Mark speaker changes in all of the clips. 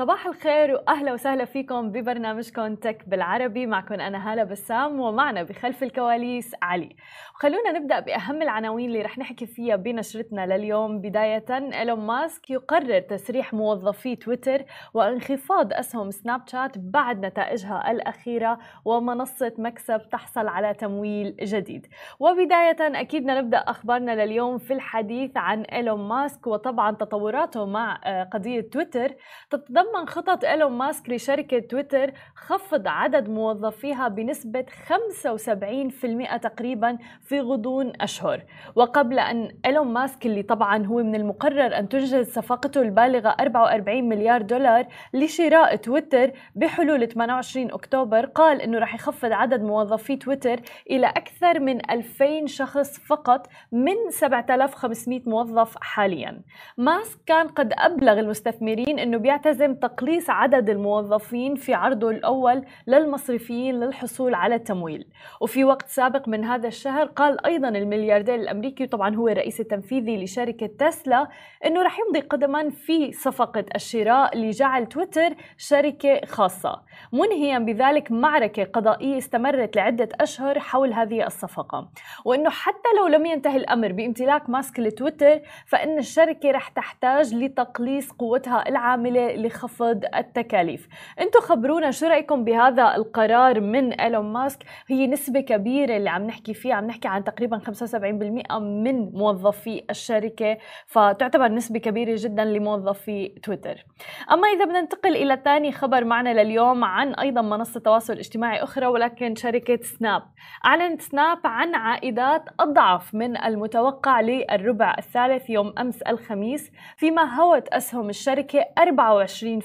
Speaker 1: صباح الخير وأهلا وسهلا فيكم ببرنامجكم تك بالعربي. معكم أنا هالة بسام ومعنا بخلف الكواليس علي. خلونا نبدأ بأهم العناوين اللي رح نحكي فيها بنشرتنا لليوم. بداية إيلون ماسك يقرر تسريح موظفي تويتر وانخفاض أسهم سناب شات بعد نتائجها الأخيرة ومنصة مكسب تحصل على تمويل جديد. وبداية أكيد نبدأ أخبارنا لليوم في الحديث عن إيلون ماسك. وطبعا تطوراته مع آه، قضية تويتر تتضمن خطط إيلون ماسك لشركة تويتر خفض عدد موظفيها بنسبة 75% تقريبا في غضون أشهر. وقبل أن إيلون ماسك اللي طبعا هو من المقرر أن تنجز صفقته البالغة 44 مليار دولار لشراء تويتر بحلول 28 أكتوبر قال أنه رح يخفض عدد موظفي تويتر إلى أكثر من 2000 شخص فقط من 7500 موظف حاليا. ماسك كان قد أبلغ المستثمرين أنه بيعتزم تقليص عدد الموظفين في عرضه الأول للمصرفيين للحصول على التمويل. وفي وقت سابق من هذا الشهر قال أيضا الملياردير الأمريكي وطبعا هو الرئيس التنفيذي لشركة تسلا إنه رح يمضي قدما في صفقة الشراء لجعل تويتر شركة خاصة. منهيا بذلك معركة قضائية استمرت لعدة أشهر حول هذه الصفقة. وإنه حتى لو لم ينتهي الأمر بامتلاك ماسك لتويتر فإن الشركة رح تحتاج لتقليص قوتها العاملة لخفض التكاليف. أنتم خبرونا شو رأيكم بهذا القرار من إيلون ماسك؟ هي نسبة كبيرة اللي عم نحكي فيها عم نحكي عن تقريبا 75% من موظفي الشركة فتعتبر نسبة كبيرة جدا لموظفي تويتر. أما إذا بدنا ننتقل إلى ثاني خبر معنا لليوم عن أيضا منصة تواصل اجتماعي أخرى ولكن شركة سناب. أعلنت سناب عن عائدات أضعف من المتوقع للربع الثالث يوم أمس الخميس فيما هوت أسهم الشركة 24%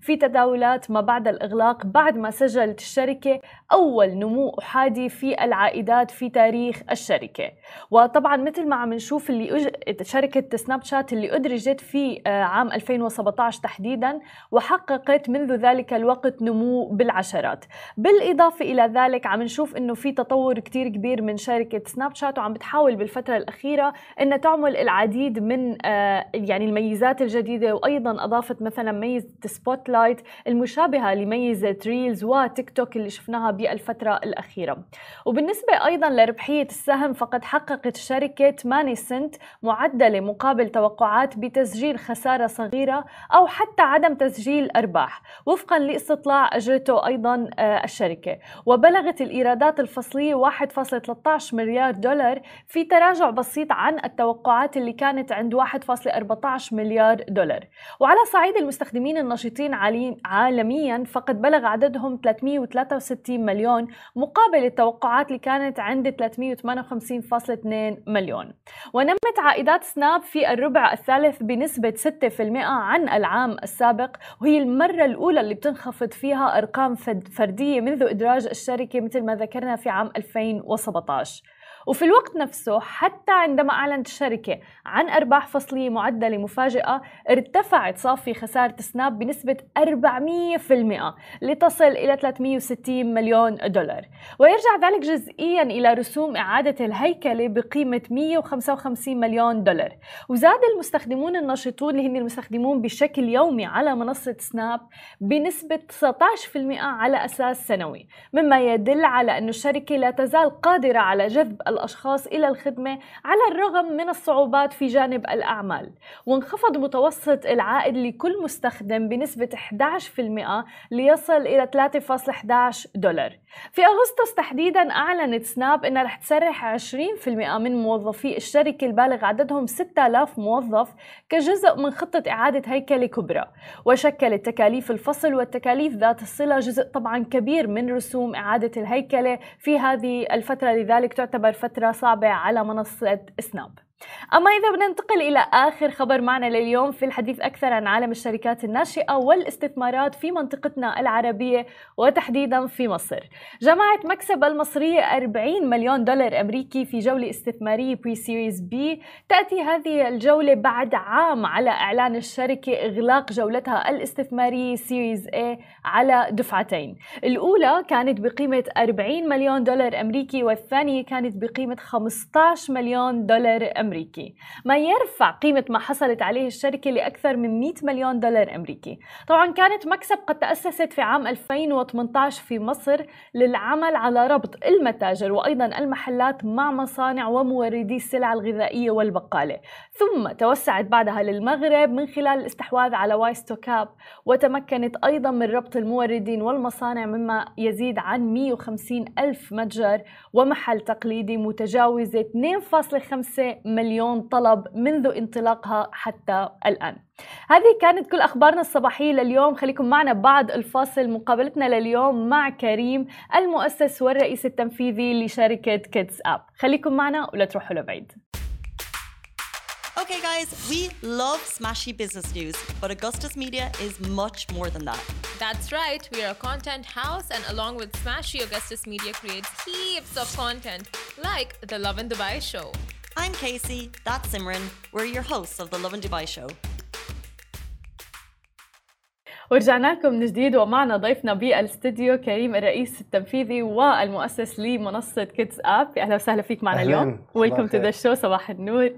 Speaker 1: في تداولات ما بعد الإغلاق بعد ما سجلت الشركة أول نمو أحادي في العائدات في تاريخ الشركة. وطبعا مثل ما عم نشوف اللي أج... شركة سناب شات اللي أدرجت في آه، عام 2017 تحديدا وحققت منذ ذلك الوقت نمو بالعشرات. بالإضافة إلى ذلك عم نشوف أنه في تطور كتير كبير من شركة سناب شات وعم بتحاول بالفترة الأخيرة أنها تعمل العديد من آه، يعني الميزات الجديدة وأيضا أضافت مثلا ميزة سبوت لايت المشابهة لميزة ريلز وتيك توك اللي شفناها بالفترة الأخيرة. وبالنسبة أيضا لربحية السهم فقد حققت الشركة 8 سنت معدلة مقابل توقعات بتسجيل خسارة صغيرة أو حتى عدم تسجيل أرباح وفقا لاستطلاع أجرته أيضا آه، الشركة. وبلغت الإيرادات الفصلية 1.13 مليار دولار في تراجع بسيط عن التوقعات اللي كانت عند 1.14 مليار دولار. وعلى صعيد المستخدمين النشيطين عالميا فقد بلغ عددهم 363 مليون مقابل التوقعات اللي كانت عند 358.2 مليون. ونمت عائدات سناب في الربع الثالث بنسبة 6% عن العام السابق وهي المرة الأولى اللي بتنخفض فيها أرقام فردية منذ إدراج الشركة مثل ما ذكرنا في عام 2017 وفي الوقت نفسه حتى عندما أعلنت الشركة عن أرباح فصلية معدلة مفاجئة ارتفعت صافي خسارة سناب بنسبة 400% لتصل إلى 360 مليون دولار. ويرجع ذلك جزئيا إلى رسوم إعادة الهيكلة بقيمة 155 مليون دولار. وزاد المستخدمون النشطون اللي هن المستخدمون بشكل يومي على منصة سناب بنسبة 19% على أساس سنوي مما يدل على أن الشركة لا تزال قادرة على جذب الأشخاص إلى الخدمة على الرغم من الصعوبات في جانب الأعمال. وانخفض متوسط العائد لكل مستخدم بنسبة 11% ليصل إلى 3.11 دولار. في أغسطس تحديدا أعلنت سناب أنها رح تسرح 20% من موظفي الشركة البالغ عددهم 6000 موظف كجزء من خطة إعادة هيكلة كبرى. وشكلت تكاليف الفصل والتكاليف ذات الصلة جزء طبعا كبير من رسوم إعادة الهيكلة في هذه الفترة لذلك تعتبر فترة صعبة على منصة سناب. أما إذا بدنا ننتقل إلى آخر خبر معنا لليوم في الحديث أكثر عن عالم الشركات الناشئة والاستثمارات في منطقتنا العربية وتحديدا في مصر. جمعت مكسب المصرية 40 مليون دولار أمريكي في جولة استثمارية بري سيريز بي تأتي هذه الجولة بعد عام على إعلان الشركة إغلاق جولتها الاستثمارية سيريز A على دفعتين. الأولى كانت بقيمة 40 مليون دولار أمريكي والثانية كانت بقيمة 15 مليون دولار أمريكي. ما يرفع قيمة ما حصلت عليه الشركة لأكثر من 100 مليون دولار أمريكي. طبعا كانت مكسب قد تأسست في عام 2018 في مصر للعمل على ربط المتاجر وأيضا المحلات مع مصانع وموردي السلع الغذائية والبقالة. ثم توسعت بعدها للمغرب من خلال الاستحواذ على وايستوكاب وتمكنت أيضا من ربط الموردين والمصانع مما يزيد عن 150 ألف متجر ومحل تقليدي متجاوزة 2.5 مليون طلب منذ انطلاقها حتى الآن هذه كانت كل أخبارنا الصباحية لليوم خليكم معنا بعد الفاصل مقابلتنا لليوم مع كريم المؤسس والرئيس التنفيذي لشركة كيدز أب خليكم معنا ولا تروحوا لبعيد
Speaker 2: Okay, guys, we love smashy business news, but Augustus Media is much more than that.
Speaker 3: That's right, we are a content house, and along with Smashy, Augustus Media creates heaps of content, like the Love in Dubai show.
Speaker 2: I'm Casey, that's Simran. We're your hosts of the Love in Dubai show.
Speaker 1: ورجعنا لكم من جديد ومعنا ضيفنا بالاستديو كريم الرئيس التنفيذي والمؤسس لمنصة كيدز اب أهلا وسهلا فيك معنا
Speaker 4: أهلاً.
Speaker 1: اليوم. ويلكم تو ذا شو صباح النور.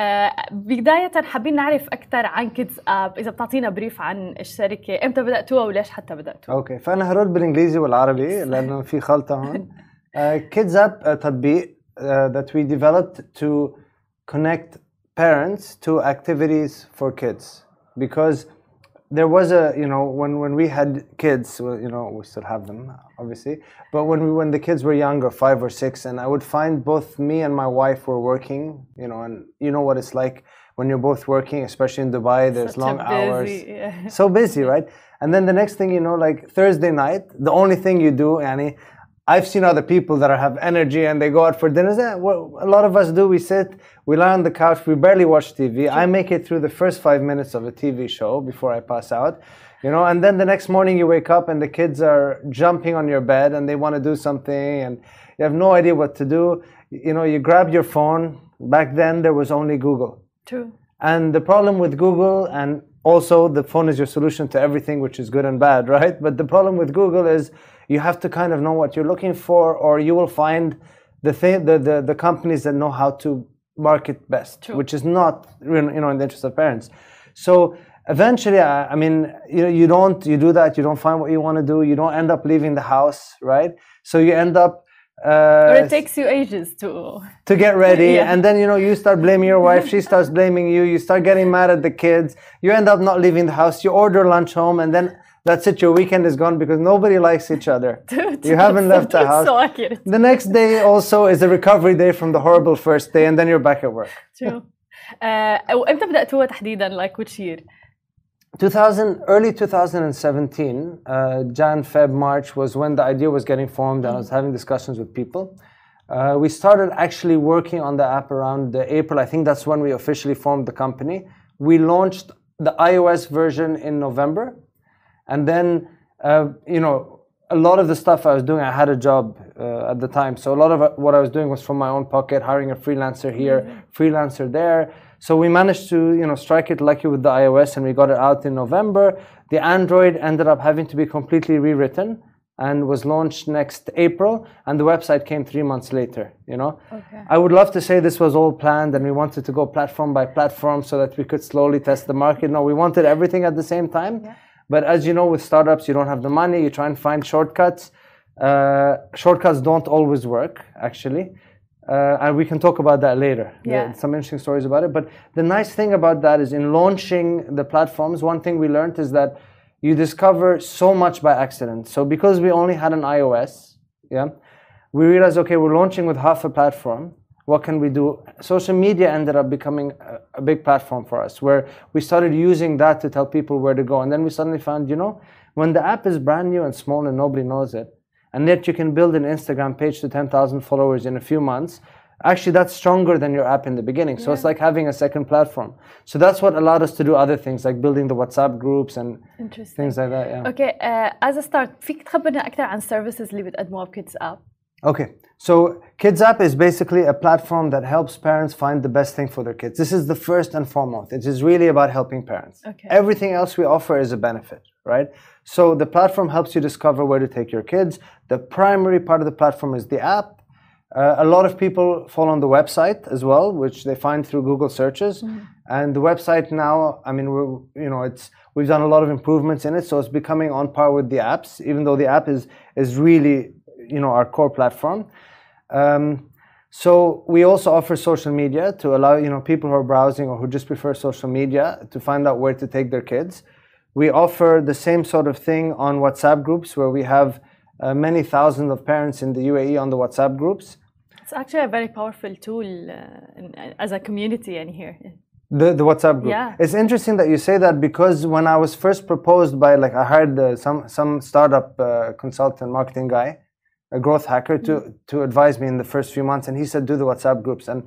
Speaker 1: آه بداية حابين نعرف أكثر عن كيدز اب إذا بتعطينا بريف عن الشركة إمتى بدأتوها وليش حتى بدأتوها؟
Speaker 4: أوكي فأنا هرد بالإنجليزي والعربي لأنه في خلطة هون. كيدز اب تطبيق uh, that we developed to connect parents to activities for kids. Because there was a you know when when we had kids well, you know we still have them obviously but when we when the kids were younger five or six and i would find both me and my wife were working you know and you know what it's like when you're both working especially in dubai there's
Speaker 1: Such
Speaker 4: long hours.
Speaker 1: yeah.
Speaker 4: so busy right? And then the next thing you know like thursday night the only thing you do yani I've seen other people that have energy and they go out for dinners. Eh, what a lot of us do, we sit, we lie on the couch, we barely watch TV. I make it through the first five minutes of a TV show before I pass out, you know. And then the next morning you wake up and the kids are jumping on your bed and they want to do something and you have no idea what to do. You know, you grab your phone. Back then there was only Google.
Speaker 1: True.
Speaker 4: And the problem with Google, and also the phone is your solution to everything, which is good and bad, right? But the problem with Google is you have to kind of know what you're looking for, or you will find the thing, the, the, the companies that know how to market best,
Speaker 1: True.
Speaker 4: which is not you know in the interest of parents. So eventually, I, I mean, you know, you don't you do that, you don't find what you want to do, you don't end up leaving the house, right? So you end up. Uh,
Speaker 1: or it takes you ages to
Speaker 4: to get ready
Speaker 1: Yeah.
Speaker 4: and then you know you start blaming your wife she starts blaming you you start getting mad at the kids you end up not leaving the house you order lunch home and then that's it your weekend is gone because nobody likes each other you haven't left the house
Speaker 1: so accurate
Speaker 4: the next day also is a recovery day from the horrible first day and then you're back at work
Speaker 1: True. آه، وامتى بداتوها تحديدا like which year
Speaker 4: 2000 early 2017 uh, jan feb march was when the idea was getting formed and i was having discussions with people. Uh, we started actually working on the app around the april i think that's when we officially formed the company. We launched the ios version in november. And then uh, you know a lot of the stuff i was doing i had a job uh, at the time. So a lot of what i was doing was from my own pocket hiring a freelancer here freelancer there so we managed to you know strike it lucky with the ios and we got it out in november the android ended up having to be completely rewritten and was launched next april and the website came three months later you know
Speaker 1: Okay.
Speaker 4: I would love to say this was all planned and we wanted to go platform by platform so that we could slowly test the market. No, we wanted everything at the same time. But as you know, with startups, you don't have the money, you try and find shortcuts. Uh, shortcuts don't always work, actually. Uh, and we can talk about that later.
Speaker 1: Yeah.
Speaker 4: some interesting stories about it. But the nice thing about that is in launching the platforms, one thing we learned is that you discover so much by accident. So because we only had an iOS, yeah, we realized okay, we're launching with half a platform. What can we do? Social media ended up becoming a, a big platform for us, where we started using that to tell people where to go. And then we suddenly found, you know, when the app is brand new and small and nobody knows it, and yet you can build an Instagram page to 10,000 followers in a few months, actually that's stronger than your app in the beginning. So it's
Speaker 1: Yeah.
Speaker 4: like having a second platform. So that's what allowed us to do other things like building the WhatsApp groups and
Speaker 1: Interesting.
Speaker 4: things like that. Yeah.
Speaker 1: اوكي از ستارت فيك تخبرنا اكثر عن السيرفيسز اللي بتقدموها بكيدز اب
Speaker 4: Okay, so Kids App is basically a platform that helps parents find the best thing for their kids. This is the first and foremost. It is really about helping parents.
Speaker 1: Okay.
Speaker 4: Everything else we offer is a benefit, right? So the platform helps you discover where to take your kids. The primary part of the platform is the app. Uh, a lot of people fall on the website as well, which they find through Google searches. And the website now, I mean, we're, you know, it's we've done a lot of improvements in it, so it's becoming on par with the apps, even though the app is is really, you know, our core platform. Um, so we also offer social media to allow you know people who are browsing or who just prefer social media to find out where to take their kids. We offer the same sort of thing on WhatsApp groups where we have uh, many thousands of parents in the UAE on the WhatsApp groups.
Speaker 1: It's actually a very powerful tool uh, in, as a community in here.
Speaker 4: The, the WhatsApp group.
Speaker 1: Yeah.
Speaker 4: It's interesting that you say that because when I was first proposed by like I hired uh, some some startup uh, consultant marketing guy, a growth hacker to to advise me in the first few months, and he said do the WhatsApp groups, and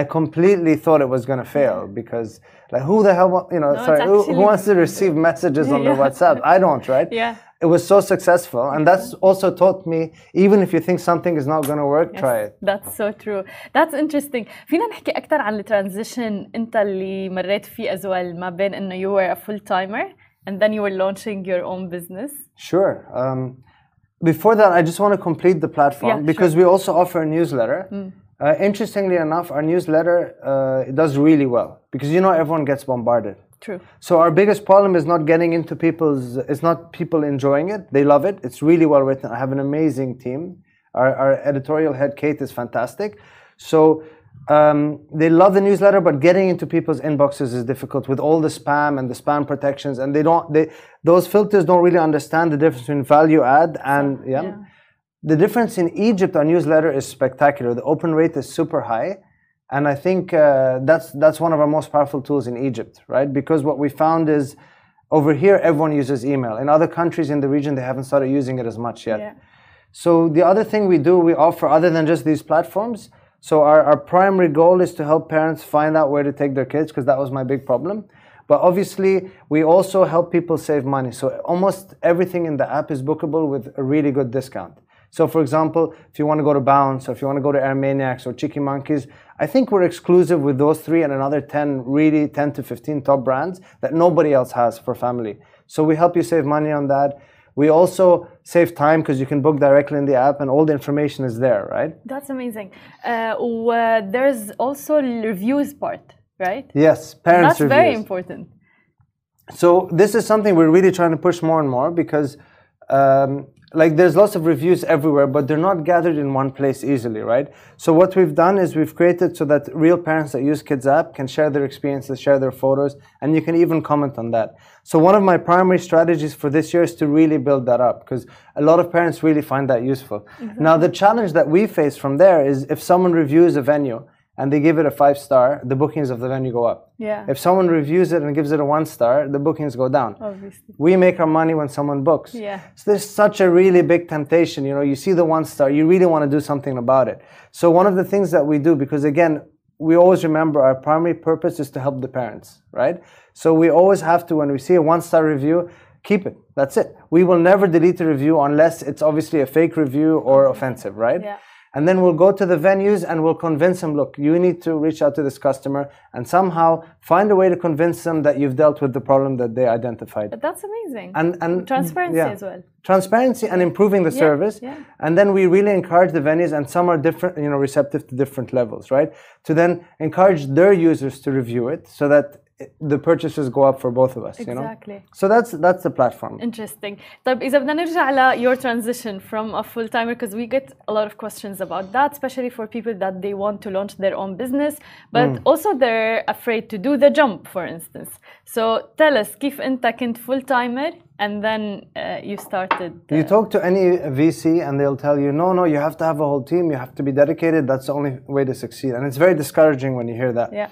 Speaker 4: I completely thought it was going to fail because like who the hell wa- you know
Speaker 1: No, it's
Speaker 4: sorry who, who
Speaker 1: actually-
Speaker 4: wants to receive messages on the
Speaker 1: Yeah.
Speaker 4: WhatsApp? I don't, right?
Speaker 1: Yeah.
Speaker 4: It was so successful, and that's also taught me even if you think something is not going to work, try it.
Speaker 1: That's so true. That's interesting. فينا نحكي أكثر عن الترانزيشن أنت اللي مريت فيه as well ما بين إنه you were a full timer and then you were launching your own business.
Speaker 4: Sure. Um, before that, I just want to complete the platform
Speaker 1: Yeah,
Speaker 4: because we also offer a newsletter. Uh, interestingly enough, our newsletter uh, it does really well because you know everyone gets bombarded.
Speaker 1: True.
Speaker 4: So our biggest problem is not getting into people's. It's not people enjoying it. They love it. It's really well written. I have an amazing team. Our, our editorial head Kate is fantastic. So um, they love the newsletter, but getting into people's inboxes is difficult with all the spam and the spam protections. And they don't. They those filters don't really understand the difference between value add and yeah.
Speaker 1: yeah.
Speaker 4: The difference in Egypt, our newsletter is spectacular. The open rate is super high. And I think uh, that's, that's one of our most powerful tools in Egypt, right? Because what we found is over here, everyone uses email. In other countries in the region, they haven't started using it as much yet.
Speaker 1: Yeah.
Speaker 4: So the other thing we do, we offer other than just these platforms. So our, our primary goal is to help parents find out where to take their kids because that was my big problem. But obviously, we also help people save money. So almost everything in the app is bookable with a really good discount. So for example, if you want to go to Bounce or if you want to go to Air Maniax or Cheeky Monkeys, I think we're exclusive with those three and another 10, really 10 to 15 top brands that nobody else has for family. So we help you save money on that. We also save time because you can book directly in the app and all the information is there, right?
Speaker 1: That's amazing. Uh, there's also reviews part, right?
Speaker 4: Yes, parents
Speaker 1: That's very important.
Speaker 4: So this is something we're really trying to push more and more because, um, like, there's lots of reviews everywhere, but they're not gathered in one place easily, right? So what we've done is we've created so that real parents that use Kids App can share their experiences, share their photos, and you can even comment on that. So one of my primary strategies for this year is to really build that up because a lot of parents really find that useful. Mm-hmm. Now the challenge that we face from there is if someone reviews a venue and they give it a five star, the bookings of the venue go up.
Speaker 1: Yeah.
Speaker 4: If someone reviews it and gives it a one star, the bookings go down.
Speaker 1: Obviously.
Speaker 4: We make our money when someone books.
Speaker 1: Yeah.
Speaker 4: So there's such a really big temptation. You know, you see the one star, you really want to do something about it. So one of the things that we do, because again, we always remember our primary purpose is to help the parents, right? So we always have to, when we see a one star review, keep it. That's it. We will never delete a review unless it's obviously a fake review or offensive, right?
Speaker 1: Yeah.
Speaker 4: And then we'll go to the venues and we'll convince them, look, you need to reach out to this customer and somehow find a way to convince them that you've dealt with the problem that they identified.
Speaker 1: But that's amazing.
Speaker 4: And, and
Speaker 1: Transparency
Speaker 4: yeah.
Speaker 1: as well.
Speaker 4: Transparency and improving the service.
Speaker 1: yeah.
Speaker 4: And then we really encourage the venues, and some are different, you know, receptive to different levels, right? To then encourage their users to review it so that the purchases go up for both of us, you know?
Speaker 1: Exactly.
Speaker 4: So that's that's the platform.
Speaker 1: Interesting. طيب إذا بدنا نرجع ل your transition from a full timer because we get a lot of questions about that, especially for people that they want to launch their own business, but also they're afraid to do the jump, for instance. So tell us كيف أنت كنت full timer and then uh, you started.
Speaker 4: You talk to any VC and they'll tell you, no, no, you have to have a whole team, you have to be dedicated. That's the only way to succeed. And it's very discouraging when you hear that.
Speaker 1: yeah.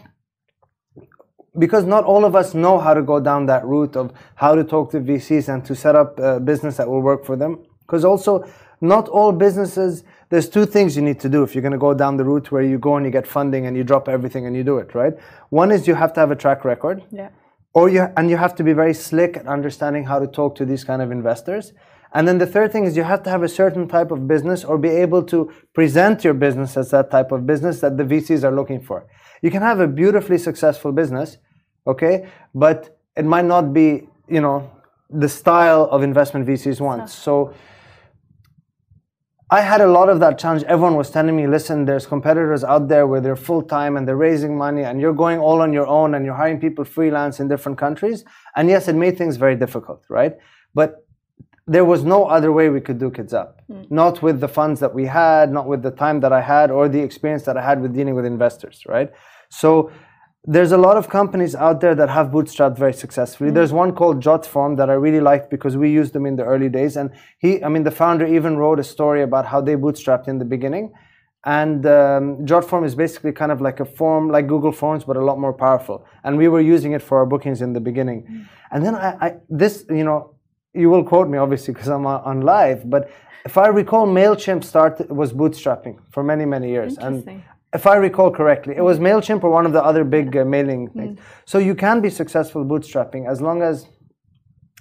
Speaker 4: because not all of us know how to go down that route of how to talk to VCs and to set up a business that will work for them. Because also, not all businesses. There's two things you need to do if you're going to go down the route where you go and you get funding and you drop everything and you do it, right? One is you have to have a track record
Speaker 1: Yeah.
Speaker 4: or you and you have to be very slick at understanding how to talk to these kind of investors and then the third thing is you have to have a certain type of business or be able to present your business as that type of business that the VCs are looking for. You can have a beautifully successful business, okay, but it might not be, you know, the style of investment VCs want. So I had a lot of that challenge. Everyone was telling me, listen, there's competitors out there where they're full time and they're raising money and you're going all on your own and you're hiring people freelance in different countries. And yes, it made things very difficult, right? But there was no other way we could do Kids App. Hmm. Not with the funds that we had, not with the time that I had, or the experience that I had with dealing with investors, right? So there's a lot of companies out there that have bootstrapped very successfully. Mm. There's one called Jotform that I really liked because we used them in the early days. And he, I mean, the founder even wrote a story about how they bootstrapped in the beginning. And um, Jotform is basically kind of like a form, like Google Forms, but a lot more powerful. And we were using it for our bookings in the beginning. Mm. And then I, I, this, you know, you will quote me obviously because I'm on on live, but if I recall, Mailchimp started was bootstrapping for many many years, and
Speaker 1: Interesting.
Speaker 4: If I recall correctly, it was Mailchimp or one of the other big uh, mailing things. So you can be successful bootstrapping as long as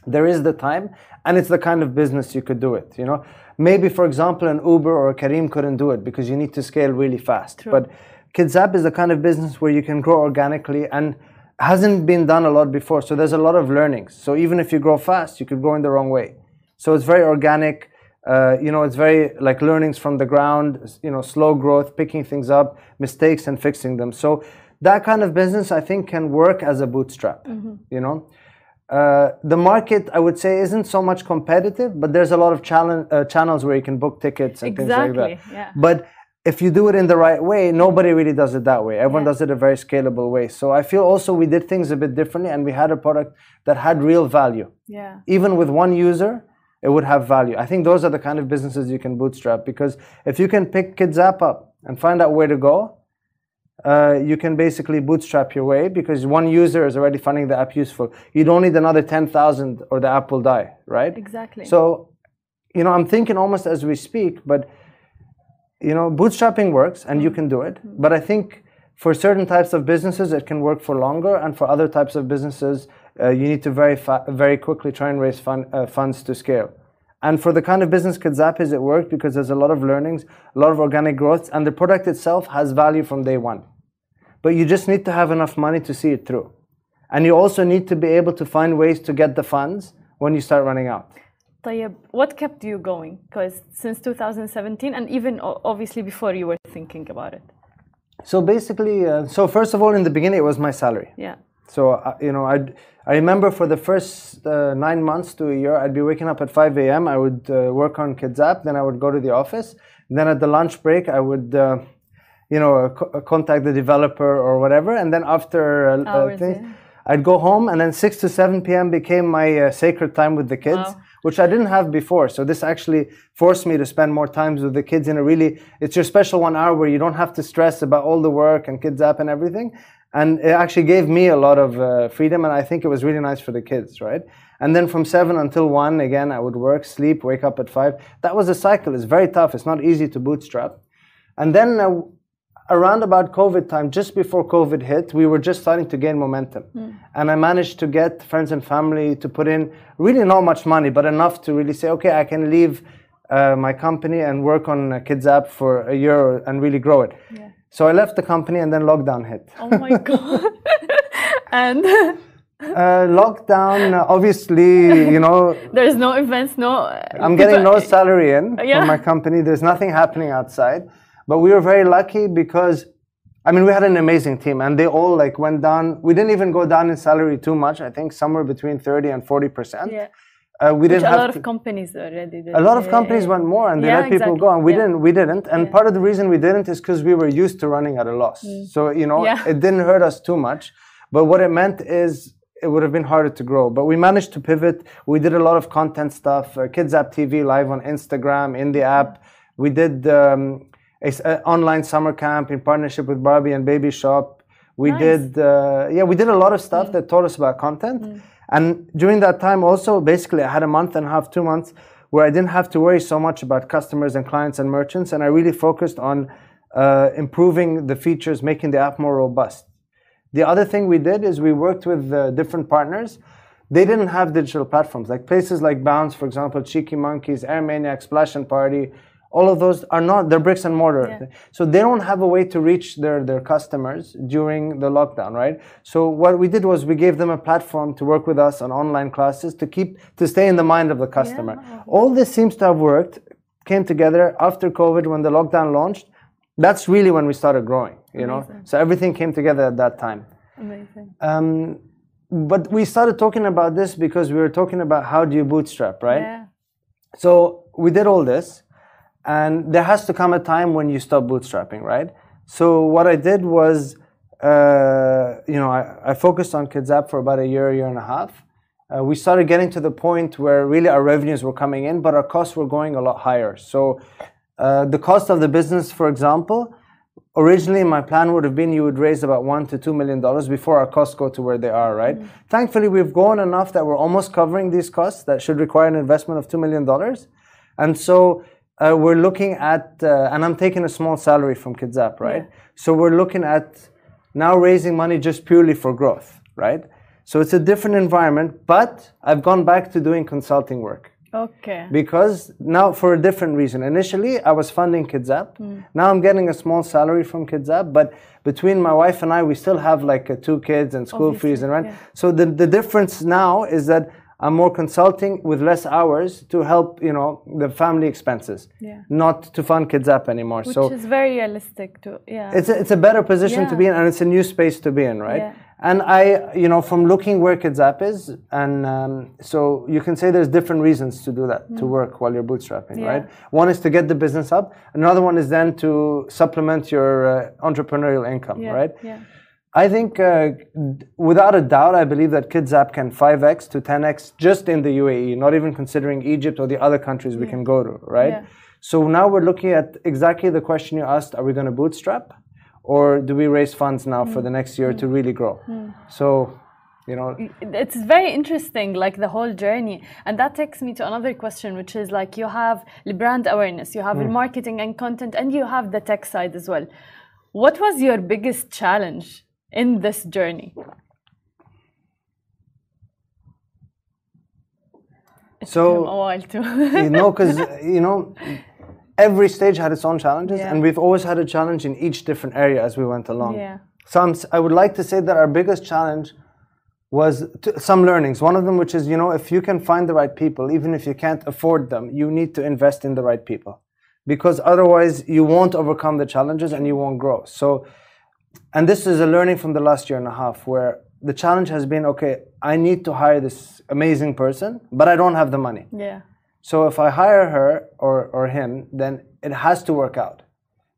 Speaker 4: there is the time and it's the kind of business you could do it you know? Maybe for example an uber or a Careem couldn't do it because you need to scale really fast. But kidzap is the kind of business where you can grow organically and hasn't been done a lot before. So there's a lot of learnings. So even if you grow fast you could grow in the wrong way. So it's very organic uh, you know it's very like learnings from the ground you know slow growth picking things up mistakes and fixing them so that kind of business i think can work as a bootstrap you know uh, the market, I would say, isn't so much competitive, but there's a lot of challenge, uh, channels where you can book tickets and things like that.
Speaker 1: yeah.
Speaker 4: But if you do it in the right way, nobody really does it that way. Everyone
Speaker 1: Yeah.
Speaker 4: does it a very scalable way. So I feel also we did things a bit differently, and we had a product that had real value.
Speaker 1: Yeah.
Speaker 4: Even with one user, it would have value. I think those are the kind of businesses you can bootstrap because if you can pick Kids App up and find out where to go, uh, you can basically bootstrap your way because one user is already finding the app useful. You don't need another 10,000 or the app will die, right?
Speaker 1: Exactly.
Speaker 4: So, you know, I'm thinking almost as we speak, but, you know, bootstrapping works and you can do it. But I think for certain types of businesses, it can work for longer. And for other types of businesses, uh, you need to very, very quickly try and raise uh, funds to scale. And for the kind of business Kidzap is, it worked because there's a lot of learnings, a lot of organic growth, and the product itself has value from day one. But you just need to have enough money to see it through. And you also need to be able to find ways to get the funds when you start running out.
Speaker 1: Tayeb, what kept you going? Because since 2017, and even obviously before you were thinking about it.
Speaker 4: So basically, uh, so first of all, in the beginning, it was my salary.
Speaker 1: Yeah.
Speaker 4: So uh, you know, I I remember for the first uh, nine months to a year, I'd be waking up at 5 a.m. I would uh, work on Kids App, then I would go to the office. Then at the lunch break, I would, uh, you know, uh, co- uh, contact the developer or whatever. And then after
Speaker 1: Hours,
Speaker 4: things,
Speaker 1: yeah.
Speaker 4: I'd go home, and then 6 to 7 p.m. became my uh, sacred time with the kids.
Speaker 1: Wow.
Speaker 4: Which I didn't have before. So this actually forced me to spend more times with the kids in a really, it's your special one hour where you don't have to stress about all the work and kids app and everything. And it actually gave me a lot of uh, freedom and I think it was really nice for the kids, right? And then from seven until one, again, I would work, sleep, wake up at five. That was a cycle. It's very tough. It's not easy to bootstrap. And then uh, around about COVID time, just before COVID hit, we were just starting to gain momentum. And I managed to get friends and family to put in really not much money, but enough to really say, okay, I can leave uh, my company and work on a Kids app for a year and really grow it. So I left the company and then lockdown hit.
Speaker 1: Oh my God. and
Speaker 4: Uh, lockdown, uh, obviously, you know,
Speaker 1: there's no events, no.
Speaker 4: I'm getting no salary in
Speaker 1: Yeah.
Speaker 4: from my company. There's nothing happening outside. But we were very lucky because, I mean, we had an amazing team and they all like went down. We didn't even go down in salary too much. I think somewhere between 30 and 40%.
Speaker 1: Yeah.
Speaker 4: Uh, we
Speaker 1: Which
Speaker 4: didn't
Speaker 1: a lot
Speaker 4: to-
Speaker 1: of companies already did.
Speaker 4: a lot of companies
Speaker 1: yeah,
Speaker 4: went more and they
Speaker 1: Yeah,
Speaker 4: let people
Speaker 1: exactly.
Speaker 4: go and we
Speaker 1: Yeah.
Speaker 4: didn't we didn't and part of the reason we didn't is because we were used to running at a loss so you know
Speaker 1: Mm. Yeah.
Speaker 4: it didn't hurt us too much but what it meant is it would have been harder to grow but we managed to pivot we did a lot of content stuff uh, kids app tv live on instagram in the app we did um, a, a online summer camp in partnership with barbie and baby shop we
Speaker 1: Nice.
Speaker 4: did uh, yeah we did a lot of stuff that taught us about content and during that time also basically i had a month and a half two months where I didn't have to worry so much about customers and clients and merchants, and I really focused on uh, improving the features, making the app more robust. The other thing we did is we worked with uh, different partners. They didn't have digital platforms like places like Bounce, for example, Cheeky Monkeys, Air Maniac, Splash and Party. All of those are not they're bricks and mortar,
Speaker 1: Yeah.
Speaker 4: so they don't have a way to reach their their customers during the lockdown, right? So what we did was we gave them a platform to work with us on online classes to keep to stay in the mind of the customer. All this seems to have worked. Came together after COVID when the lockdown launched. That's really when we started growing, you know. So everything came together at that time.
Speaker 1: Amazing.
Speaker 4: Um, but we started talking about this because we were talking about how do you bootstrap, right?
Speaker 1: Yeah.
Speaker 4: So we did all this, and there has to come a time when you stop bootstrapping, right? So what I did was, uh, you know, I, I focused on Kids App for about a year, year and a half. Uh, we started getting to the point where really our revenues were coming in, but our costs were going a lot higher. So uh, the cost of the business, for example, originally my plan would have been you would raise about one to two million dollars before our costs go to where they are, right? Thankfully, we've grown enough that we're almost covering these costs that should require an investment of two million dollars, and so uh, we're looking at, uh, and I'm taking a small salary from Kids App, right? So we're looking at now raising money just purely for growth, right? So it's a different environment, but I've gone back to doing consulting work
Speaker 1: Okay.
Speaker 4: because now for a different reason. Initially, I was funding Kids App. Now I'm getting a small salary from Kids App, but between my wife and I, we still have like uh, two kids and school fees and rent.
Speaker 1: yeah.
Speaker 4: So the, the difference now is that I'm more consulting with less hours to help, you know, the family expenses,
Speaker 1: Yeah.
Speaker 4: not to fund Kids App anymore.
Speaker 1: Which
Speaker 4: so
Speaker 1: is very realistic to yeah.
Speaker 4: it's a, it's a better position to be in and it's a new space to be in right
Speaker 1: Yeah.
Speaker 4: and i you know from looking where kids app is and um, so you can say there's different reasons to do that to work while you're bootstrapping
Speaker 1: Mm. Yeah.
Speaker 4: right one is to get the business up another one is then to supplement your uh, entrepreneurial income
Speaker 1: yeah.
Speaker 4: right
Speaker 1: Yeah.
Speaker 4: I think, uh, without a doubt, I believe that Kids App can 5x to 10x just in the UAE, not even considering Egypt or the other countries we can go to, right?
Speaker 1: Yeah.
Speaker 4: So now we're looking at exactly the question you asked are we going to bootstrap or do we raise funds now for the mm. next year to mm. really grow? Mm. So, you know,
Speaker 1: it's very interesting like the whole journey. And that takes me to another question which is like you have the brand awareness you have the marketing and content and you have the tech side as well. What was your biggest challenge in this journey him
Speaker 4: so
Speaker 1: a while to
Speaker 4: you know, because you know, every stage had its own challenges,
Speaker 1: Yeah.
Speaker 4: and we've always had a challenge in each different area as we went along.
Speaker 1: Yeah.
Speaker 4: So I'm, I would like to say that our biggest challenge was t- some learnings. One of them, which is, you know, if you can find the right people, even if you can't afford them, you need to invest in the right people, because otherwise you won't overcome the challenges and you won't grow. So, and this is a learning from the last year and a half, where the challenge has been, okay, I need to hire this amazing person, but I don't have the money.
Speaker 1: yeah
Speaker 4: So if I hire her or, or him, then it has to work out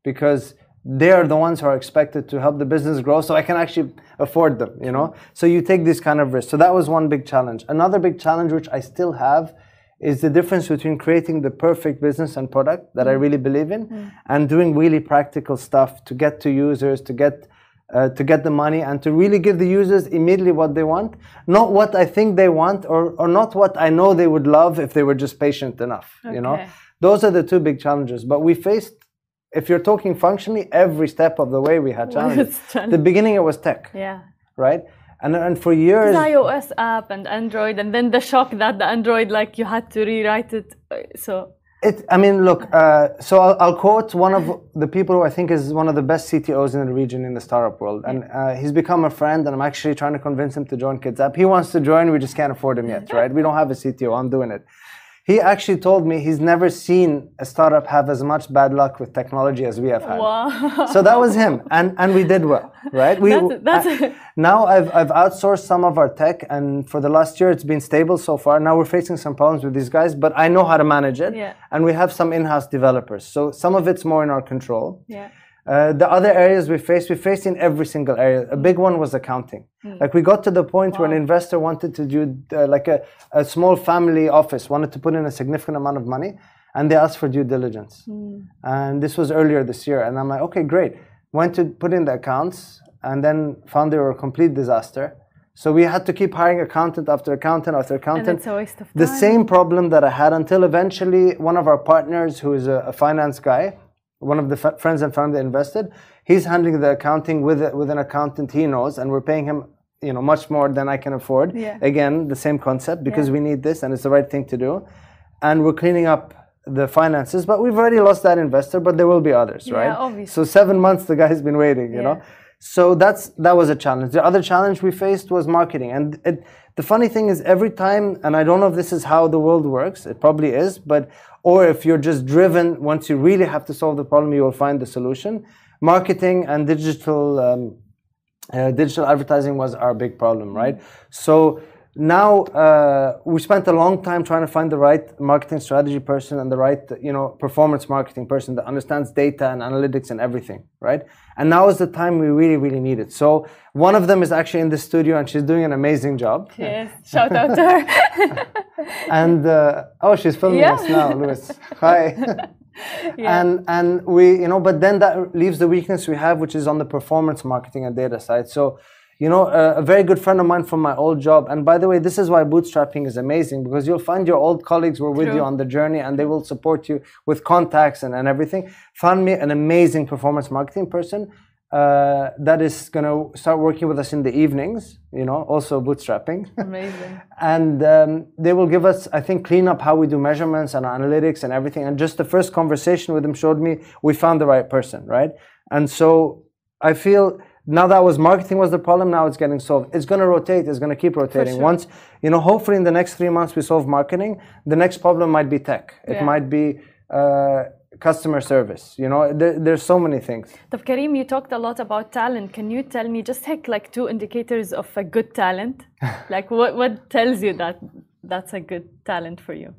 Speaker 4: because they are the ones who are expected to help the business grow so I can actually afford them, you know? So you take this kind of risk. So that was one big challenge. Another big challenge, which I still have, is the difference between creating the perfect business and product that I really believe in and doing really practical stuff to get to users, to get uh, to get the money and to really give the users immediately what they want, not what I think they want or, or not what I know they would love if they were just patient enough. You know, those are the two big challenges. But we faced, if you're talking functionally, every step of the way we had challenges. the beginning it was tech,
Speaker 1: yeah
Speaker 4: right? And and for years,
Speaker 1: It's iOS app and Android, and then the shock that the Android, like you had to rewrite it. uh, So
Speaker 4: It, I mean, look. Uh, so I'll, I'll quote one of the people who I think is one of the best CTOs in the region in the startup world, and uh, he's become a friend. And I'm actually trying to convince him to join Kids App. He wants to join. We just can't afford him yet, right? We don't have a CTO. I'm doing it. He actually told me he's never seen a startup have as much bad luck with technology as we have had.
Speaker 1: wow,
Speaker 4: So that was him, and and we did well, right? We
Speaker 1: That's- that's-
Speaker 4: I- now I've I've outsourced some of our tech, and for the last year it's been stable so far. Now we're facing some problems with these guys, but I know how to manage it,
Speaker 1: Yeah.
Speaker 4: and we have some in-house developers. So some of it's more in our control.
Speaker 1: yeah,
Speaker 4: Uh, the other areas we faced, we faced in every single area. A big one was accounting. Like we got to the point where an investor wanted to do uh, like a, a small family office, wanted to put in a significant amount of money, and they asked for due diligence. And this was earlier this year, and I'm like, okay, great. Went to put in the accounts, and then found they were a complete disaster. So we had to keep hiring accountant after accountant after accountant.
Speaker 1: it's a waste of time.
Speaker 4: The same problem that I had until eventually one of our partners, who is a, a finance guy, one of the f- friends and family invested, he's handling the accounting with with an accountant he knows, and we're paying him, you know, much more than I can afford.
Speaker 1: Yeah.
Speaker 4: Again, the same concept because
Speaker 1: Yeah.
Speaker 4: we need this and it's the right thing to do, and we're cleaning up the finances. But we've already lost that investor, but there will be others,
Speaker 1: Yeah,
Speaker 4: right?
Speaker 1: obviously.
Speaker 4: So seven months the guy's been waiting, you know. So that's that was a challenge. The other challenge we faced was marketing, and it, the funny thing is every time, and I don't know if this is how the world works. It probably is, but or if you're just driven, once you really have to solve the problem, you will find the solution. Marketing and digital. Um, uh, digital advertising was our big problem, right? So now uh, we spent a long time trying to find the right marketing strategy person and the right, you know, performance marketing person that understands data and analytics and everything, right? And now is the time we really, really need it. So one of them is actually in the studio and she's doing an amazing job.
Speaker 1: Yes, shout out to her.
Speaker 4: And uh, oh, she's filming
Speaker 1: Yeah.
Speaker 4: us now, Louis. Hi. yeah. And and we, you know, but then that leaves the weakness we have, which is on the performance marketing and data side. So, you know, a, a very good friend of mine from my old job, and by the way, this is why bootstrapping is amazing because you'll find your old colleagues were with you on the journey, and they will support you with contacts and, and everything. Found me an amazing performance marketing person. Uh, that is going to start working with us in the evenings, you know, also bootstrapping
Speaker 1: Amazing.
Speaker 4: and um, they will give us i think clean up how we do measurements and analytics and everything and just the first conversation with them showed me we found the right person right and so i feel now that was marketing was the problem now it's getting solved it's going to rotate it's going to keep rotating
Speaker 1: sure.
Speaker 4: once you know hopefully in the next three months we solve marketing the next problem might be tech it might be uh, customer service you know there, there's so many things
Speaker 1: طب Kareem, you talked a lot about talent. Can you tell me just take like two indicators of a good talent? like what what tells you that that's a good talent for you?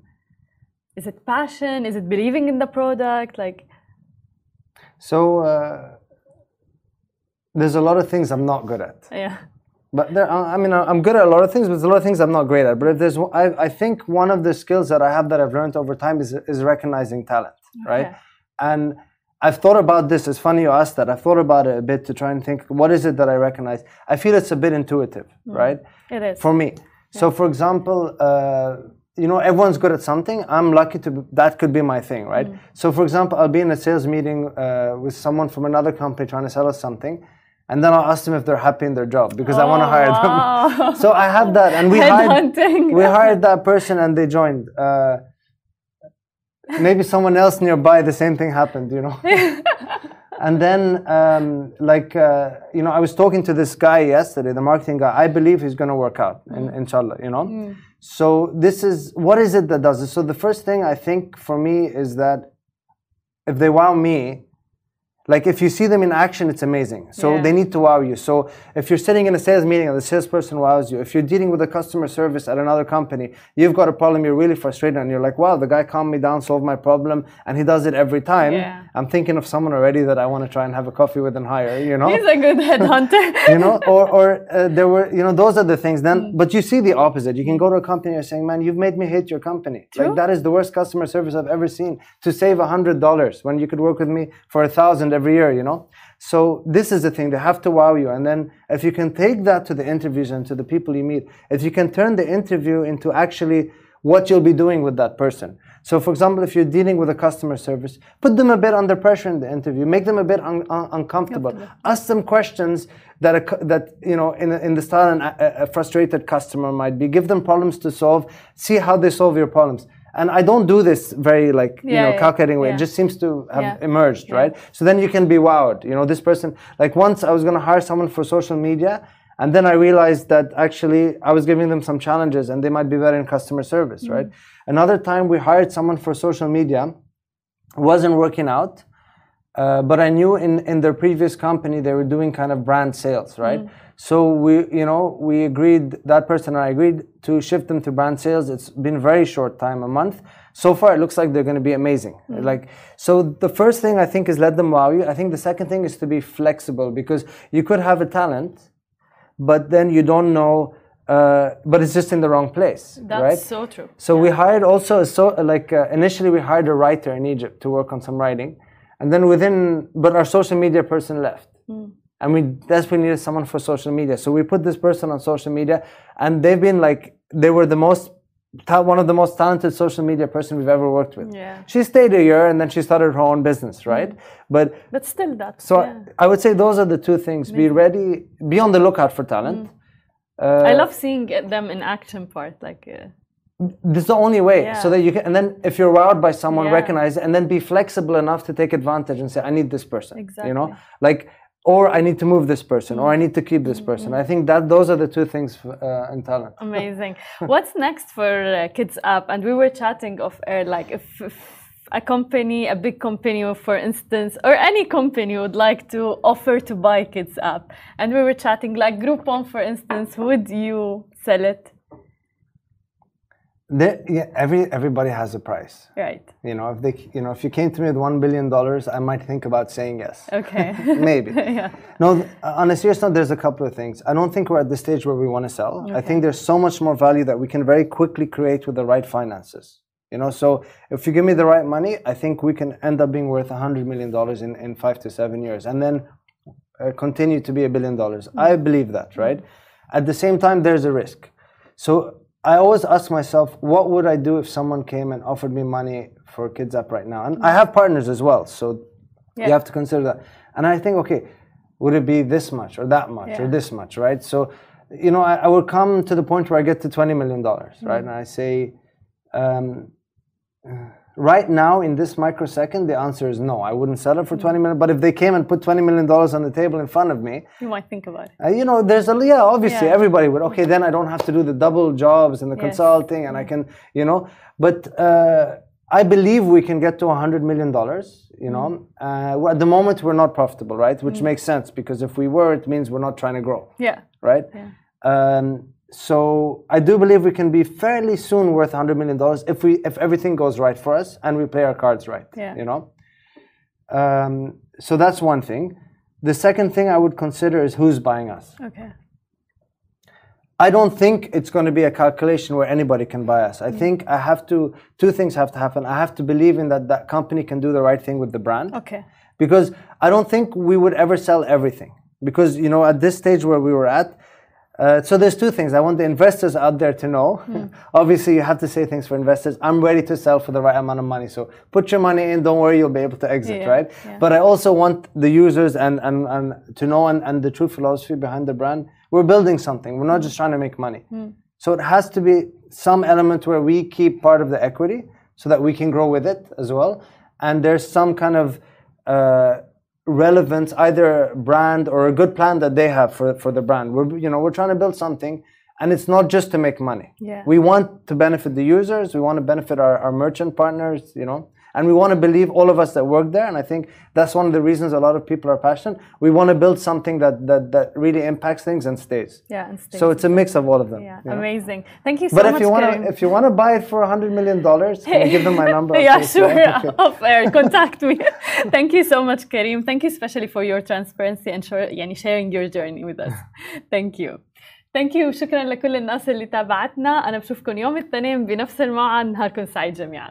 Speaker 1: Is it passion? Is it believing in the product? Like
Speaker 4: so uh, there's a lot of things i'm not good at
Speaker 1: yeah.
Speaker 4: But there, I mean, I'm good at a lot of things, but there's a lot of things I'm not great at. But if there's, I, I think one of the skills that I have that I've learned over time is, is recognizing talent, right?
Speaker 1: Okay.
Speaker 4: And I've thought about this. It's funny you asked that. I've thought about it a bit to try and think, what is it that I recognize? I feel it's a bit intuitive, right?
Speaker 1: It is.
Speaker 4: For me. Yeah. So, for example, uh, you know, everyone's good at something. I'm lucky to, be, that could be my thing, right? So, for example, I'll be in a sales meeting uh, with someone from another company trying to sell us something. And then I'll ask them if they're happy in their job because I want to hire them. so I had that, and we hired, we hired that person, and they joined. Uh, maybe someone else nearby, the same thing happened, you know. and then, um, like, uh, you know, I was talking to this guy yesterday, the marketing guy. I believe he's going to work out, in, inshallah, you know. So this is what is it that does it? So the first thing I think for me is that if they wow me, like if you see them in action, it's amazing. So
Speaker 1: Yeah.
Speaker 4: they need to wow you. So if you're sitting in a sales meeting and the salesperson wows you, if you're dealing with a customer service at another company, you've got a problem, you're really frustrated, and you're like, wow, the guy calmed me down, solved my problem, and he does it every time.
Speaker 1: Yeah.
Speaker 4: I'm thinking of someone already that I want to try and have a coffee with and hire, you know?
Speaker 1: He's a good headhunter.
Speaker 4: you know, or, or uh, there were, you know, those are the things.
Speaker 1: Mm.
Speaker 4: Then, but you see the opposite. You can go to a company and saying, "Man, you've made me hate your company.
Speaker 1: True.
Speaker 4: Like that is the worst customer service I've ever seen. To save a hundred dollars when you could work with me for a thousand every year, you know." So this is the thing. They have to wow you, and then if you can take that to the interviews and to the people you meet, if you can turn the interview into actually what you'll be doing with that person. So, for example, if you're dealing with a customer service, put them a bit under pressure in the interview, make them a bit un- un- uncomfortable, ask them questions that a, that you know in, in the style an, a, a frustrated customer might be. Give them problems to solve. See how they solve your problems. And I don't do this very like you know
Speaker 1: yeah,
Speaker 4: calculating way.
Speaker 1: yeah.
Speaker 4: It just seems to have
Speaker 1: Yeah.
Speaker 4: emerged, right? So then you can be wowed. You know, this person. Like once I was going to hire someone for social media, and then I realized that actually I was giving them some challenges, and they might be better in customer service,
Speaker 1: Mm-hmm.
Speaker 4: right? Another time we hired someone for social media, wasn't working out. Uh, but I knew in, in their previous company they were doing kind of brand sales, right? So we, you know, we agreed that person and I agreed to shift them to brand sales. It's been very short time, a month. So far, it looks like they're going to be amazing. Like, so the first thing I think is let them wow you. I think the second thing is to be flexible because you could have a talent, but then you don't know, uh, but it's just in the wrong place,
Speaker 1: That's
Speaker 4: right?
Speaker 1: so true.
Speaker 4: So we hired also a so like uh, initially we hired a writer in Egypt to work on some writing, and then within but our social media person left, and we desperately needed someone for social media. So we put this person on social media, and they've been like they were the most one of the most talented social media person we've ever worked with.
Speaker 1: Yeah.
Speaker 4: She stayed a year and then she started her own business, right? But
Speaker 1: But still that.
Speaker 4: so
Speaker 1: yeah.
Speaker 4: I would say those are the two things: be ready, be on the lookout for talent. Uh,
Speaker 1: I love seeing them in action part. Like, uh,
Speaker 4: this is the only way
Speaker 1: Yeah.
Speaker 4: so that you can and then if you're wowed by someone
Speaker 1: Yeah.
Speaker 4: recognize it and then be flexible enough to take advantage and say i need this person exactly. you know
Speaker 1: Mm-hmm.
Speaker 4: like or i need to move this person or i need to keep this person i think that those are the two things uh, in talent
Speaker 1: Amazing. What's next for uh, Kids App? And we were chatting off air, like if, if a company, a big company, for instance, or any company would like to offer to buy Kids App, and we were chatting, like Groupon, for instance, would you sell it?
Speaker 4: There- yeah, every everybody has a price
Speaker 1: Right.
Speaker 4: you know if they you know if you came to me with one billion dollars i might think about saying yes
Speaker 1: Okay.
Speaker 4: maybe
Speaker 1: yeah.
Speaker 4: No, th- on a serious note, there's a couple of things. I don't think we're at the stage where we want to sell. I think there's so much more value that we can very quickly create with the right finances. You know, so if you give me the right money, I think we can end up being worth a $100 million in, in five to seven years and then uh, continue to be a billion dollars. I believe that, right? At the same time, there's a risk. So I always ask myself, what would I do if someone came and offered me money for Kidzap right now? And I have partners as well. So
Speaker 1: Yeah.
Speaker 4: you have to consider that. And I think, okay, would it be this much or that much or this much, right? So, you know, I, I would come to the point where I get to $20 million,
Speaker 1: Mm.
Speaker 4: right? And I say, um, right now in this microsecond, the answer is no. I wouldn't sell it
Speaker 1: Mm.
Speaker 4: for 20 million. But if they came and put 20 million dollars on the table in front of me,
Speaker 1: You might think about it.
Speaker 4: uh, you know, there's a yeah, obviously
Speaker 1: Yeah.
Speaker 4: everybody would. Okay, then I don't have to do the double jobs and the
Speaker 1: Yes.
Speaker 4: consulting, and I can, you know. But uh, I believe we can get to a hundred million dollars. You know,
Speaker 1: Mm.
Speaker 4: uh, at the moment we're not profitable, right? Which makes sense because if we were, it means we're not trying to grow,
Speaker 1: Yeah.
Speaker 4: right? Um, so I do believe we can be fairly soon worth hundred million dollars if we if everything goes right for us and we play our cards right.
Speaker 1: Yeah.
Speaker 4: You know. Um, so that's one thing. The second thing I would consider is who's buying us.
Speaker 1: Okay.
Speaker 4: I don't think it's going to be a calculation where anybody can buy us. I think I have to, two things have to happen. I have to believe in that that company can do the right thing with the brand.
Speaker 1: Okay.
Speaker 4: Because I don't think we would ever sell everything. Because, you know, at this stage where we were at, uh, so there's two things. I want the investors out there to know. Obviously, you have to say things for investors. I'm ready to sell for the right amount of money. So put your money in. Don't worry, you'll be able to exit,
Speaker 1: Yeah,
Speaker 4: right?
Speaker 1: yeah.
Speaker 4: But I also want the users and, and, and to know and, and the true philosophy behind the brand. We're building something. We're not just trying to make money. So it has to be some element where we keep part of the equity so that we can grow with it as well. And there's some kind of uh, relevance, either brand or a good plan that they have for, for the brand. We're you know we're trying to build something, and it's not just to make money.
Speaker 1: Yeah.
Speaker 4: We want to benefit the users. We want to benefit our, our merchant partners. You know. And we want to believe all of us that work there, and I think that's one of the reasons a lot of people are passionate. We want to build something that that, that really impacts things and stays.
Speaker 1: Yeah. And stay
Speaker 4: So it's a mix of all of them.
Speaker 1: Yeah,
Speaker 4: you know?
Speaker 1: amazing. Thank you so
Speaker 4: But
Speaker 1: much.
Speaker 4: if you want
Speaker 1: Karim.
Speaker 4: to, if you want to buy it for hundred million dollars, can you give them my number?
Speaker 1: yeah,
Speaker 4: Okay, so-
Speaker 1: sure.
Speaker 4: okay.
Speaker 1: Off air, contact me. Thank you so much, Karim. Thank you especially for your transparency and share, يعني sharing your journey with us. Thank you. ثانك يو شكرا لكل الناس اللي تابعتنا انا بشوفكم يوم الاثنين بنفس الموعد نهاركم سعيد جميعا